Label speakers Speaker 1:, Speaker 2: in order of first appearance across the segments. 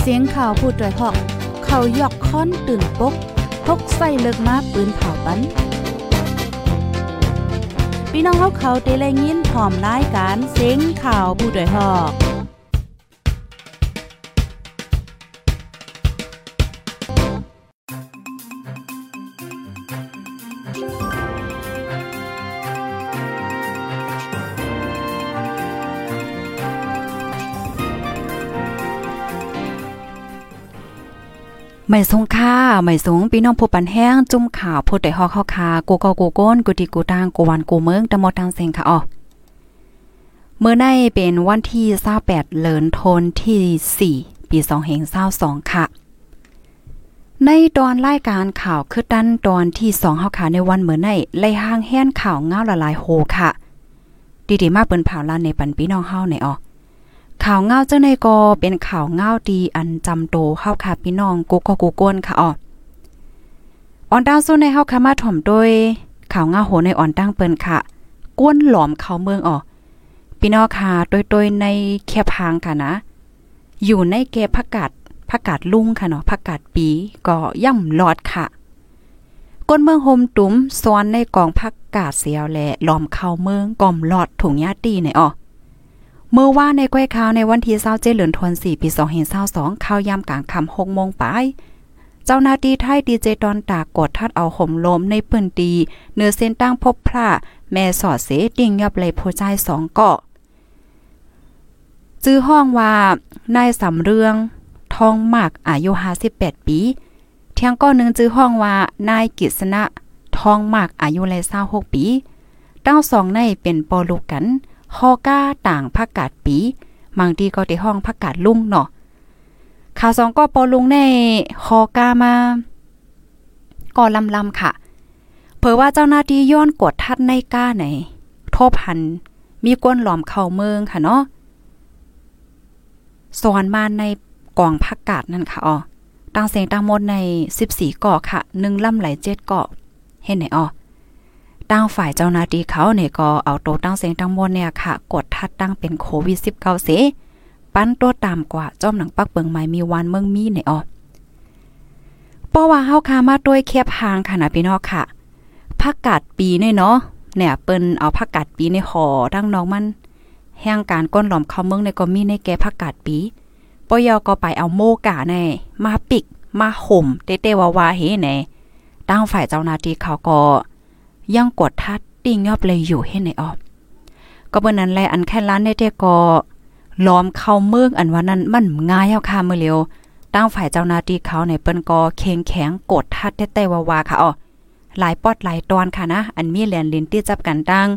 Speaker 1: เสียงข่าวผู้ด้วยหอก เขายอกค้อนตื่นปกพกใส่เลิกมาปืนเผาปันพี่น้องเขาเขาได้แลยินพร้อมรายการเสียงข่าวผู้ด้วยหอก ไม่สงค่าไม่สงพี่น้องผู้ปันแห้งจุ่มข่าวผู้ใดฮอกเข้าคากูกอกูก้นกูติกูตางกูวันกูเมืองตะมดทางเซงค่ะอ๋อเมื่อในเป็นวันที่28เลินทนที่ 4 ปี2เหง22ค่ะ ในตอนรายการข่าวคือดันตอนที่2เฮาค่ะในวันเมื่อในไล่ห้างแห้นข่าวเงาละลายโฮค่ะ ดีๆมากเปิ้นเผาลานในปันพี่น้องเฮาในอ๋อ ข่าวเงาเจ้าในกอเป็นข่าวเงาดีอันจำโตเข้าค่ะพี่น้องกูก็กูก้นค่ะอ๋อออนดาวสู้ในเฮาค่ะมาถ่อมโดยข่าวเงาโหในอ่อนตั้งเปิ้นค่ะ ก้นหลอมเขาเมืองอ๋อพี่น้องค่ะโดยๆในแคบางค่ะนะ อยู่ในเกผักกาดผักกาดลุงค่ะเนาะผักกาดปีก็ย่ำหลอดค่ะก้นเมืองโฮมตุ้มซ้อนในกองผักกาดเสียวแหละล้อมเข้าเมืองก่อมหลอดถุงยาตีในอ๋อ เมื่อว่าในก้อยข่าวในวันที่27เดือนธันวาคมปี2522ข่าวยามกลางค่ำ6โมงปลายเจ้าหน้าที่ไทยดีเจดอนตากกดทัดเอาห่มลมในปืนตีเนื้อเส้นตั้งพบพระแม่สอดเสติงยับเลยผู้ใจสองเกาะจื้อห้องว่านายสำเรือง ทองมากอายุ58ปีเที่ยงก็นึงจื้อห้องว่านายกิษณะทองมากอายุเลย26ปีตั้งสองในเป็นปอลูกกัน ฮอก้าต่างผักกาดปีบางทีก็ได้ห้องผักกาดลุงเนาะข่าวสองก็ปอลุงในฮอก้ามาก็ลำลำค่ะ เผอว่าเจ้าหน้าที่ย้อนกดทัดในก้าไหนทบหัน มีก้นหลอมเข่าเมืองค่ะเนาะสอนมาในกองผักกาดนั่นค่ะอ๋อตั้งเสียงตั้งหมดใน 14เกาะค่ะ1ลำไหล7เกาะเห็นไหนอ๋อ ตั้งฝ่ายเจ้าหน้าที่เขาเนี่ยก็เอาโตตั้งเสียงตั้งมวลเนี่ยค่ะ กดทัดตั้งเป็นโควิด 19 เสปั้นตัวตามกว่าจอมหนังปักเปิงไม้มีวันเมืองมีในออเพราะว่าเฮาคามาด้วยเคียบหางค่ะนะพี่น้องค่ะผักกาดปีเนี่ยเนาะเนี่ยเปิ้นเอาผักกาดปีในหอทั้งน้องมันแห่งการก้นหลอมเข้าเมืองในก็มีในแก่ผักกาดปีปยอก็ไปเอาโมกาในมาปิกมาห่มเตๆวาๆเฮแน่ตั้งฝ่ายเจ้าหน้าที่เขาก็ ยังกดทัดติ่งยอบเลยอยู่ให้ในออบก็เบิ่อนั้นแลอันแค่ล้านได้แต่ก็ล้อมเข้าเมืองอันว่านั้นมันง่ายเอาค่ะเมื่อเร็วตั้งฝ่ายเจ้าหน้าที่เขาในเปิ้นก็เข่งแข็งกดทัดแต่ๆว่าๆค่ะอ๋อหลายปอดหลายตอนค่ะนะ อันมีแลนลินที่จับกันตั้ง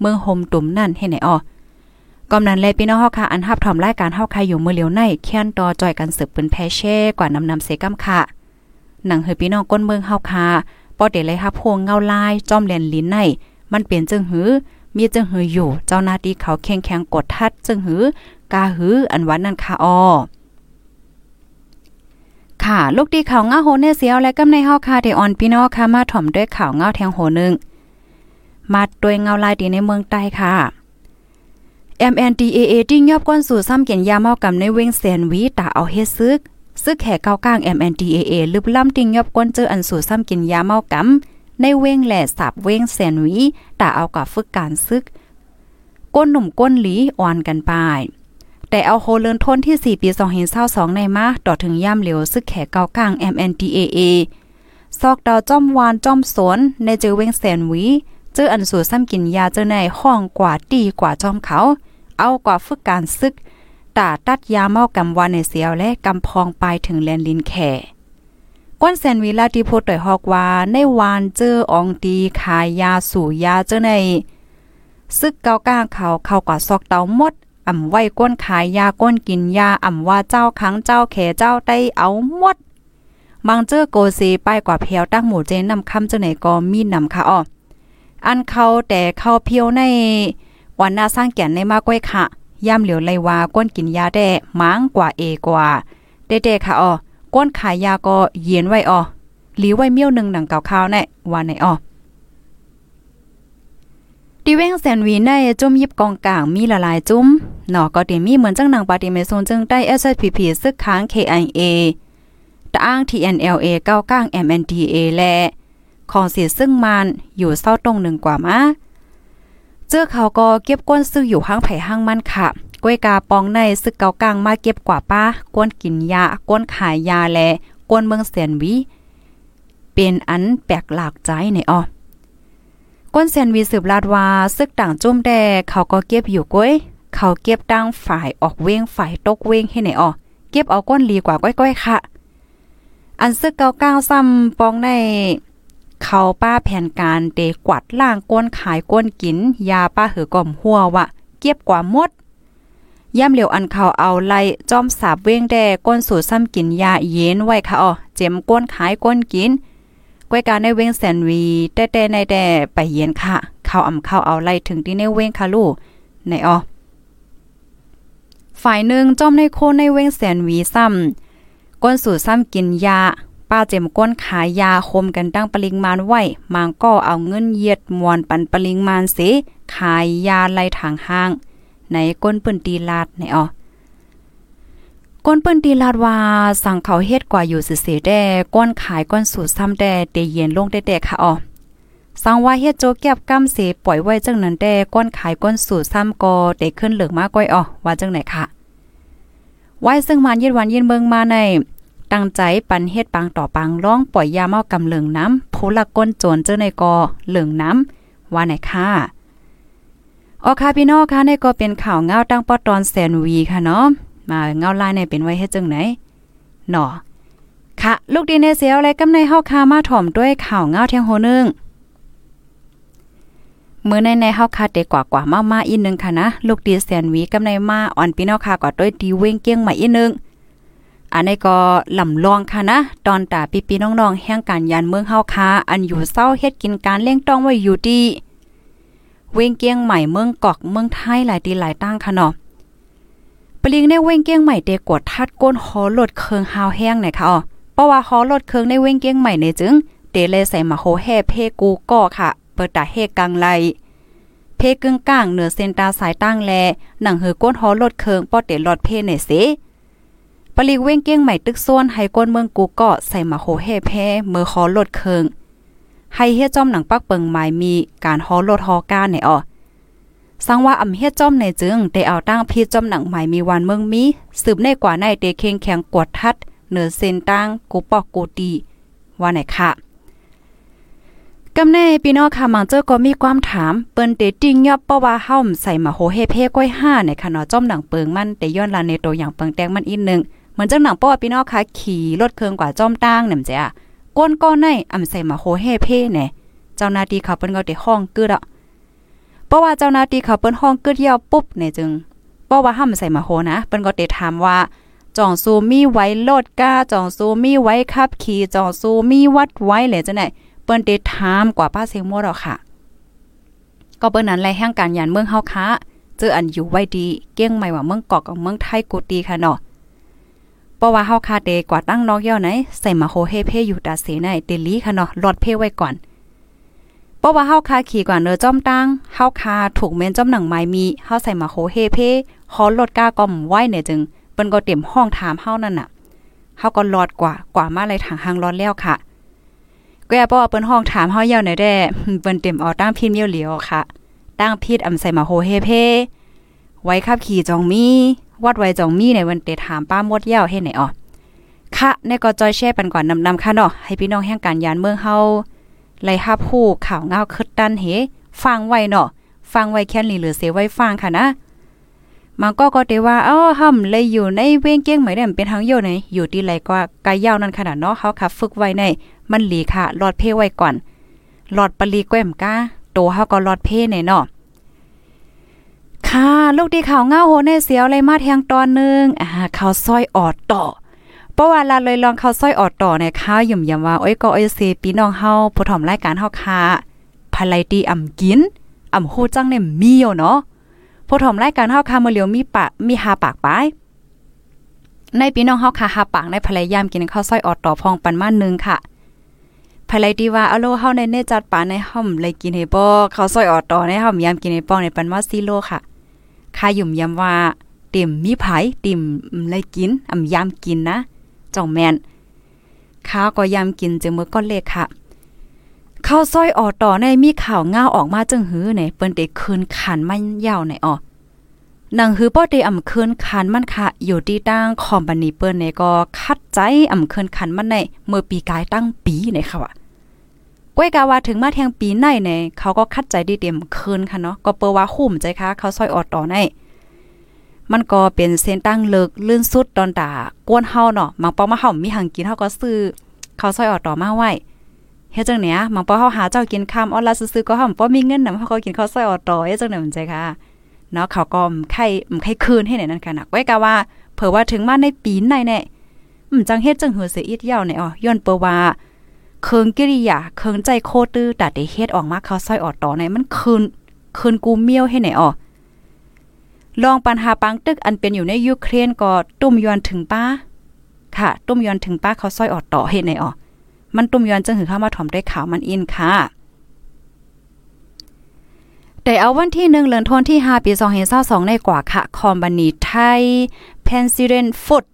Speaker 1: เมืองโฮมตุ่มนั่นให้ไหนอ๋อกำนันเลพี่น้องเฮาค่ะอันฮับถอมรายการเฮาค่ะอยู่เมื่อเลียวในแค้นต่อจอยกันสืบปืนแพเช่กว่านำนำเสกำค่ะหนังเฮอพี่น้องก้นเมืองเฮาค่ะ ปอเดเลยครับพวงเงาลายจอมแหลนลิ้นในมันเปลี่ยนจึงหือ มีจึงหืออยู่ เจ้าหน้าที่เขาแข็งแข็งกดทัดจึงหือกาหืออันวันนั่นค่ะออค่ะ ลูกดีข่าวเงาโหเนเสียวและกำในเฮาค่ะได้ออนพี่น้องค่ะมาถ่อมด้วยข่าวเงาแทงโหนึงมาด้วยเงาลายดีในเมืองใต้ค่ะ MNDAA ติ้งยอบก้นสู่ซ้ำเกียนยาเมากำในเวงแสนวีตาเอาเฮ็ดซึก ซึกแห่เก้ากลาง MNDAA ลึบล่ำติงยอบก้นเจออันสู่ซ้ำกินยาเมากำในเว้งแหล่สับเว้งแสนวีตาเอากับฝึกการซึก ก้นหนุ่มก้นหลีอ่อนกันไปแต่เอาโฮเลินทนที่ 4 ปี2022ในมาต่อถึงย่ำเหลียวซึกแขกเกากลาง MNDAA ซอกดาวจ้อมวานจ้อมสวนในเจอเว้งแสนวีเจออันสูซ้ำกินยาเจอในห้องกว่าตีกว่าจอมเขา เอากว่าฝึกการซึก ตาตัดยาเมากำวานในเสียวและกำพองไปถึงแลนลินแข่ก้นแซนวิลาที่พูดต่อยฮอกว่าในวานเจออองตีขายยาสู่ยาเจอในซึกเกาก้าเขาเข้ากว่าซอกเตาหมดอ่ำไว้ก้นขายยาก้นกินยาอ่ำว่าเจ้าขังเจ้าแขเจ้าได้เอาหมดบางเจอโกซีไปกว่าเพียวตั้งหมู่เจนนำคำเจ้าไหนก็มีนำค่ะอ้ออันเขาแต่เขาเพียวในวันหน้าสร้างแก่นในมากก้อยค่ะ ย่ำเหลียวเลว่าก้นกินยาแด้ม้งกว่าเอกว่าเด้ๆค่ะอ๋อก้นขายยาก็เย็นไว้อ๋อหลีไว้เมี่ยวหนึ่งหนังเก่าข้าวแน่ว่าไหนอ๋อดิเว้งแสนวีในจุ่มยิบกองกลางมีละลายจุ่มหนอก็เตีมีเหมือนจังหนังปาติเมซงจึงได้ SPP ซึกค้าง KIA ตะอ้าง TNLA เก้าก้าง MNDA และของเสียซึ่งมันอยู่เศร้าตรงหนึ่งกว่ามา เจ้อเขาก็เก็บก้นซื้ออยู่ห้างไผ่ห้างมันค่ะก้วยกาปองในซึกเกากลางมาเก็บกว่าป้าก้นกินยาก้นขายยาและก้นเมืองเสียนวีเป็นอันแปลกหลากใจในอ้อก้นเซนวีสืบลาดว่าซึกต่างจุ่มแดเขาก็เก็บอยู่ก้อยเขาเก็บตั้งฝ่ายออกเว้งฝ่ายตกเว้งให้ไหนอ้อเก็บเอาก้นลีกว่าก้อยๆค่ะ อันซึกเกาก้าวซ้ำปองใน เขาป้าแผนการเตกวัดล่างก้นขายก้นกิน ยาป้าหือก่อมหัววะเก็บกว่ามดย่ำเหลียวอันเขาเอาไล่จอมสาบเว้งแดก้นสูตรซ้ำกินยาเย็นไว้ค่ะอ๋อเจ็มก้นขายก้นกินก้อยการในเว้งแสนวีแต่แต่ในแต่ไปเย็นค่ะ เขาอ่ำเขาเอาไล่ถึงที่ในเว้งค่ะลูกในอ๋อฝ่ายหนึ่งจอมในโคในเว้งแสนวีซ้ำก้นสูตรซ้ำกินยา ป้าเจมก้นขายยาคมกันตั้งปริงมานไว้มางก็เอาเงินเยียดมวนปันปริงมานเสขายยาไล่ทางห้างในก้นปืนตีลาดในอ๋อก้นเปิ้นตีลาดว่าสั่งเขาเฮ็ดกว่าอยู่สิๆแด่ก้นขายก้นสูตรซ้ำแด่เตเย็นลงแด่ๆค่ะอ๋อสั่งว่าเฮ็ดโจแก็บกำเสปล่อยไว้จังนั้นแด่ก้นขายก้นสูตรซ้ำก็ได้ขึ้นเหลืองมากก้อยอ๋อว่าจังไหนค่ะไว้ซึ่งมันยิดวันยินเมืองมาใน ตั้งใจปันเฮ็ดปังต่อปังร้องปล่อยยาเมากำเหลืองน้ำผู้ละก้นโจรเจ้าในกอเหลืองน้ำว่าไหนค่ะออค่ะพี่น้องค่ะในก็เป็นข่าวเงาตั้งปอตอนแสนวีค่ะเนาะมาเงาลายในเป็นไว้เฮ็ดจังไหนหนอค่ะ ลูกดีในเสียวอะไรกำในเฮาคามาถ่อมด้วยข่าวเงาเทียงโหนึงมื้อในในเฮาคาเตกว่ากว่ามามาอีกนึงค่ะนะ ลูกดีแสนวีกำในมาอ่อนพี่น้องค่ะก็ด้วยดีเว้งเกี้ยงใหมาอีกนึง อันนี้ก็ลำลองค่ะนะ ตอนตาปีๆน้องๆแห่งการยานเมืองเฮาคาอันอยู่เศร้าเฮ็ดกินการเลี้ยงต้องไว้อยู่ดี เวงเกียงใหม่เมืองกอกเมืองไทยหลายตีหลายตั้งค่ะเนาะปลิงในเวงเกียงใหม่เตกดทัดก้นหอลดเคืองหาวแห้งไหนค่ะอ๋อเพราะว่าหอลดเคืองในเวงเกียงใหม่ในจึงเตเลยใส่มาโหแห่เพกูก่อค่ะ เปิดตาเฮกลางไลเพกึ่งกลางเหนือเซนตาสายตั้งแลหนังหือก้นหอลดเคืองป้อเตลอดเพในเส ปลิกเว้งเกี้ยงใหม่ตึกส่วนให้ก้นเมืองกูก็ใส่มาโหแห่เพเมือหอลดเคืองให้เฮ็ดจอมหนังปักเปิงหมายมีการหอลดหอก้าในอ๋อสังว่าอำเฮ็ดจอมในจึงได้เอาตั้งพี่จอมหนังใหม่มีวันเมืองมีสืบในกว่าในเตเค็งแข็งกวดทัดเหนือเส้นตั้งกูปอกกูตีว่าไหนค่ะกำแน่พี่น้องค่ะมังเจอก็มีความถามเปิ้นเตติงยอบเพราะว่าเฮาใส่มาโหเฮเพ่ก้อย5ในค่ะเนาะจอมหนังเปิงมันแต่ย้อนลาในตัวอย่างเปิงแตงมันอีกนึง เหมือนจังหนังเพราะว่าพี่น้องค่ะขี่รถเครื่องกว่าจอมตั้งนำจ้ะก้นก้อนในอำใส่มาโหเฮเพ่แน่เจ้าหน้าที่เขาเปิ้นก็ได้ห้องกึดอะเพราะว่าเจ้าหน้าที่เขาเปิ้นห้องกึดยาวปุ๊บเนี่ยจึงเพราะว่าห้ามใส่มาโหนะเปิ้นก็เตถามว่าจองซูมีไว้โลดก้าจองซูมีไว้ขับขี่จองซูมีวัดไว้เลยจังได๋เปิ้นเตถามกว่าป้าเสียงมัวดอกค่ะ ก็เปิ้นนั้นแลแห่งการยานเมืองเฮาค้าเจออันอยู่ไว้ดี เก้งใหม่ว่าเมืองกอกกับเมืองไทยกูตีค่ะเนาะ เพราะว่าเฮาคาเตกว่าตั้งนอกเย่าไหนใส่มาโฮเฮเพอยู่ตาเสในเดลีค่ะเนาะลอดเพไว้ก่อนราะว่าเฮาคาขี่กว่าเนอจ้อมตั้งเฮาคาถูกเมนจ้อมหนังไม้มีเฮาใส่มาโคเฮเพฮอลดก้าก่อมไว้เนี่ยจึงเปิ้นก็เต็มห้องถามเฮานั่นน่ะเฮาก็รอดกว่ากว่ามาเลยทางหางรอดแล้วค่ะก็อย่าบอกว่าเปิ้นห้องถามเฮาเย่าไหนแด้เปิ้นเต็มเอาตั้งพิมพ์เยี่ยวเหลียวค่ะตั้งพิษอำใส่มาโคเฮเพ ไว้ขับขี่จองมี วัดไว้จองมีในวันเตถามป้ามดเย่าเฮ็ดไหนอ๋อค่ะในก็จอยแช่ปันก่อนนำๆค่ะเนาะให้พี่น้องแห่งการยานเมืองเฮาไล่ฮับผู้ข่าวเงาคึดดันเฮฟังไว้เนาะฟังไว้แค่นี้หรือเสียไว้ฟังค่ะนะมันก็ก็ได้ว่าอ้าห่ำเลยอยู่ในเว้งเก้งไหมได้เป็นทางโยไหนอยู่ที่ไรกว่ากายยาวนั่นขนาดเนาะเขาขับฝึกไว้ในมันหลีค่ะหลอดเพไว้ก่อนหลอดปลีแก้มก้าโตเฮาก็หลอดเพในเนาะ ค่ะลูกดีข่าวเงาโหในเสียวเลยมาแทงตอนนึงอ่าข่าวซอยออดต่อเพราะว่าลาเลยลองเข้าซ้อยออดต่อในข้าวย่มยำว่าโอ้ยก็โอ้ยเซพี่น้องเฮาผู้ถ่อมรายการเฮาค่ะภายไลตีอ่ำกินอ่ำโคจังเนี่ยมีอยู่เนาะผู้ถ่อมรายการเฮาค่ะมื้อเหลียวมีปากมีหาปากปายในพี่น้องเฮาค่ะหาปากในภรรยามกินข้าวซอยออดต่อพองปันมานึงค่ะภภายไลดีว่าอโลเฮาในเนจัดปาในห้อมเลยกินให้บ่เขาวซอยออตอในห้อมยามกินให้ป้องในปันว่าซีโลค่ะ ค่ายุ่มยำว่าเต็มมีไผเต็มเลยกินอ่ำยามกินนะจ่องแมนข้าวก็ยามกินจึงมื้อก็เล็กค่ะข้าวซอยออต่อในมีข่าวง่าออกมาจึงหือในเปิ้นได้คืนขันมันยาวในออนังหือป้อได้อำคืนคันมันค่ะ อยู่ที่ตั้งคอมพานีเปิ้นเนี่ยก็คัดใจอำคืนคันมันในเมื่อปีกายตั้งปีในค่ะว่า ก้วยกาว่าถึงมาแทงปีในเนี่ยเขาก็คัดใจดีเต็มคืนค่ะเนาะก็เปิว่าหุ่มใจค่ะเขาซอยออดต่อในมันก็เป็นเส้นตั้งเลิกลื่นสุดตอนตากวนเฮาเนาะมังปอมาเฮามีหังกินเฮาก็ซื้อเขาซอยออดต่อมาไว้เฮ็ดจังเนี้ยมังปอเฮาหาเจ้ากินข้ามออนไลน์ซื้อก็เฮาบ่มีเงินนำเฮาก็กินข้าวซอยออดต่อเฮ็ดจังได๋มันใจค่ะเนาะเขาก็ไข่ไข่คืนให้ไหนนั่นค่ะนะไว้กะว่าเผื่อว่าถึงมาในปีไหนแน่อืมจังเฮ็ดจังหือเสียอีดยาวเนี่ยอ๋อย้อนเปว่า เคิงกิริยาเคิงใจโคตื้อต่ได้เฮ็ดออกมาเขาซอยออดต่อในมันคืนคืนกูเมียวให้ไหนอ๋อลองปัญหาปังตึกอันเป็นอยู่ในยูเครนก็ตุ้มยอนถึงป้าค่ะ ตุ้มยอนถึงป้าเขาซอยออดต่อให้ไหนอ๋อมันตุ้มยอนจังหือเข้ามาถ่อมด้วยข่าวมันอินค่ะแต่เอาวันที่หนึ่งเลือนทนที่ 5 ปี2022ในกว่าค่ะ คอมบานีไทยเพนซิเรนฟุต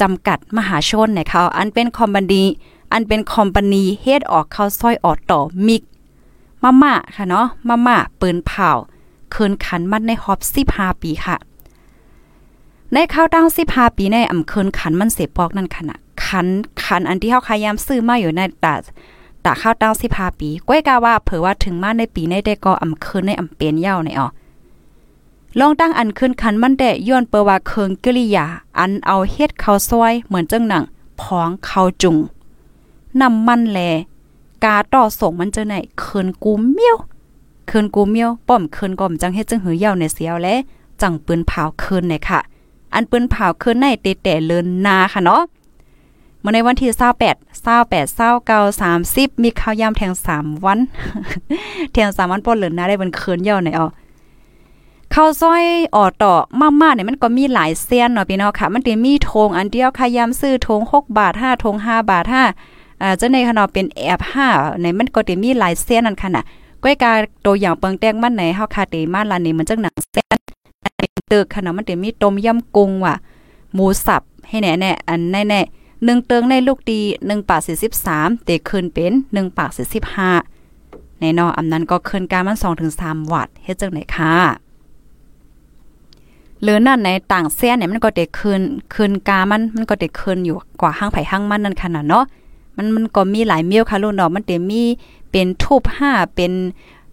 Speaker 1: จำกัดมหาชนในเขาอันเป็นคอมบานี อันเป็นคอมพานีเฮ็ดออกเข้าซอยออดต่อมิกมาม่าค่ะเนาะมาม่าปืนเผาเคินขันมันในฮอบ15ปีค่ะ ในข้าวตั้ง15ปีในอำเคินขันมันเสปอกนั่นขณะขันขันอันที่เฮาขายามซื้อมาอยู่ในตาตาข้าวตั้ง15ปีก้อยกาว่าเผื่อว่าถึงมาในปีในได้ก็อำเคินในอำเป็นเยาในอ๋อลองตั้งอันขึ้นคันมันได้ย้อนเปว่าเคิงกิริยา อันเอาเฮ็ดข้าวซอยเหมือนจังหนังพองข้าวจุง น้ำมันแลกาต่อส่งมันเจะไหนเคินกูเมียวเคินกูเมียวป้อมเคินก่อมจังเฮ็ดจังหือยาวในเสียวและจังปืนเผาเคินในค่ะ อันปืนเผาเคินในเตแต่เลินนาค่ะเนาะเมื่อในวันที่28 28 29 30 มีข้าวยามแทง 3 วัน แทง 3 วันป้นเลินนาได้เป็นเคินยาวในอ๋อข้าวซอยออต่อมาๆเนี่ยมันก็มีหลายเส้นเนาะพี่น้องค่ะ มันจะมีทงอันเดียวค่ะยามซื้อทง6บาท5ทง5บาท5 อ่าจะในขนาเป็นแอบ5ในมันก็จะมีหลายเส้นนั่นค่ะน่ะก้อยกาตัวอย่างเปิงแตงมันไหนเฮาคาเตมาลานนี่มันจังหนังเส้นเป็นตึกขนาดมันจะมีต้มยำกุ้งว่ะหมูสับให้แน่ๆอันแน่ๆ1เติงในลูกดี1ปาก43เตขึ้นเป็น1ปาก45ในนออำนั้นก็ขึ้นการมัน2ถึง3วัตต์เฮ็ดจังไหนค่ะหรือนั่นในต่างเส้นเนี่ยมันก็เด็กคืนคืนกามันมันก็เด็กคืนอยู่กว่าห้างไผ่ห้างมันนั่นขนาดเนาะ มันมันก็มีหลายเมียวค่ะลูกเนาะมันเต็มีเป็นทูบห้าเป็น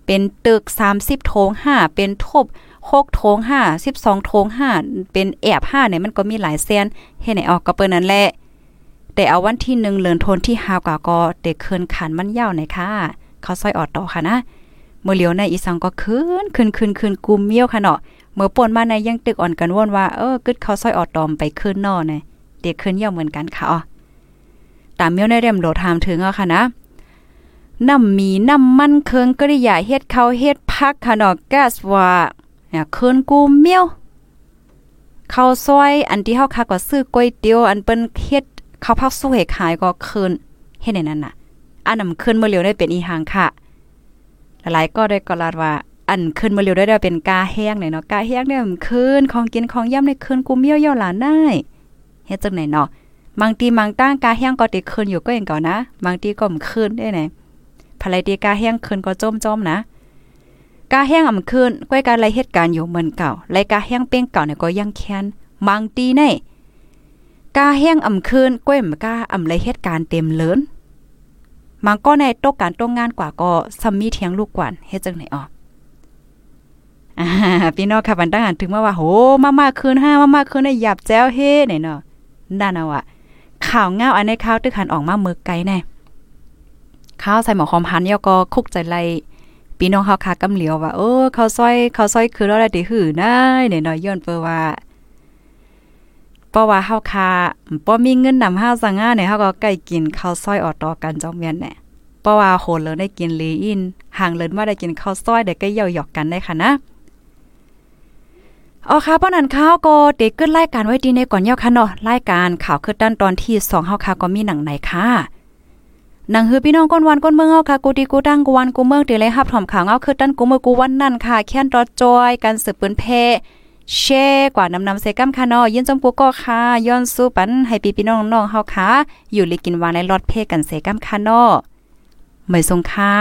Speaker 1: เป็นตึกสามสิบโถงห้าเป็นทูบหกโถงห้าสิบสองโถงห้าเป็นแอบห้าเนี่ยมันก็มีหลายเส้นเฮ็ดไหนออกก็เปิ้นนั่นแหละแต่เอาวันที่หนึ่งเลือนทนที่ฮาวกาก็เด็กคืนขันมันยาวหน่อยค่ะเขาซอยออดต่อค่ะนะเมื่อเลียวในอีสังก็คืนคืนคืนคืนกุมเมียวค่ะเนาะเมื่อป่นมาในยังตึกอ่อนกันว่นว่าเออกึดเขาซอยออดตอมไปคืนนอเนี่ยเด็กคืนเยี่ยวเหมือนกันค่ะอ๋อ ตามเมียวในเรมโหลถามถึงอะค่ะนะน้ำมีน้ำมันเคิงกริยาเฮ็ดเขาเฮ็ดพักค่ะเนาะแก๊สว่าเนี่ยคืนกูเมียวข้าวซอยอันที่เฮาคักก็ซื้อก๋วยเตี๋ยวอันเปิ้นเฮ็ดข้าวผักสู้ให้ขายก็คืนเฮ็ดในนั้นน่ะ อันนำคืนเมื่อเร็วได้เป็นอีหางค่ะ หลายๆก็ได้กลาดว่า อันขึ้นมาเร็วได้ได้เป็นกาแห้งเนาะกาแห้งเนี่ยมันขึ้นของกินของย่ำในขึ้นกูเมียวย่อหลานได้เฮ็ดจังไหนเนาะ บางทีบางตั้งกาแห้งก็ติขึ้นอยู่ก็เองก่อนนะบางทีก็มันขึ้นได้ไหนภรรยตีกาแห้งขึ้นก็จมๆนะกาแห้งอ่ำขึ้นก้อยการไรเหตุการณ์อยู่เหมือนเก่าไรกาแห้งเป้งเก่าเนี่ยก็ยังแค้นบางทีในกาแห้งอ่ำขึ้นก้อยมกาอ่ำไรเหตุการณ์เต็มเลินมันก็ในตกการตกงานกว่าก็ซัมมีเทียงลูกกวนเฮ็ดจังไหนอ๋อพี่น้องค่ะบันตั้งหันถึงมาว่าโหมามาคืนห้ามามาคืนได้หยับแจ้วเฮ็ดเนาะนั่นเอาอะ ข่าวเงาอันในข่าวตึกหันออกมาเมือไกลแน่ข้าวใส่หมอคอมพันยอก็คุกใจไล่พี่น้องเฮาคากำเหลียวว่าโอ้เขาซอยเขาซอยคือเราได้หือนะเนี่ยน้อยย้อนเปว่าเพราะว่าเฮาคาบ่มีเงินนำห้าสังงาเนี่ยเฮาก็ใกล้กินข้าวซอยออดต่อกันจอมเวียนแน่เพราะว่าโหเลยได้กินลีอินห่างเลยว่าได้กินข้าวซอยได้ก็เย่าหยอกกันได้ค่ะนะ อ๋อค่ะป้อนันข้าวก็เด็กขึ้นรายการไว้ดีในก่อนเยาค่ะเนาะรายการข่าวคือด้านตอนที่2เฮาค่ะก็มีหนังไหนค่ะหนังฮือพี่น้องก้นวันก้นเมืองเอาค่ะกูดีกูดังกูวันกูเมืองเดี๋ยวเลยฮับถอมข่าวเอาคือตั้นกูเมื่อกูวันนั่นค่ะแค้นรอจอยกันสืบปืนเพแช่กว่านำนำเซกัมค่ะเนาะยินจมกูก็ค่ะย้อนสู้ปันให้พี่พี่น้องน้องเฮาค่ะอยู่ลยกินวานในรอดเพกันเซกัมค่ะเนาะไม่ทรงค่า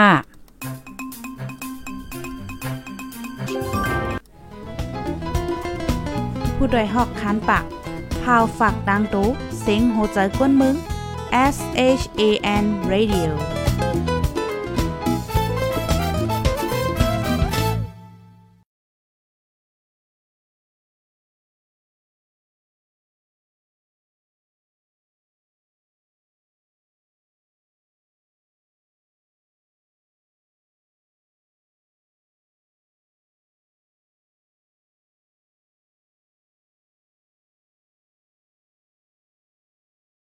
Speaker 2: ผู้ดยหอกคันปากพาวฝากดังตู้เซ็งโหใจกวนมึง S H A N Radio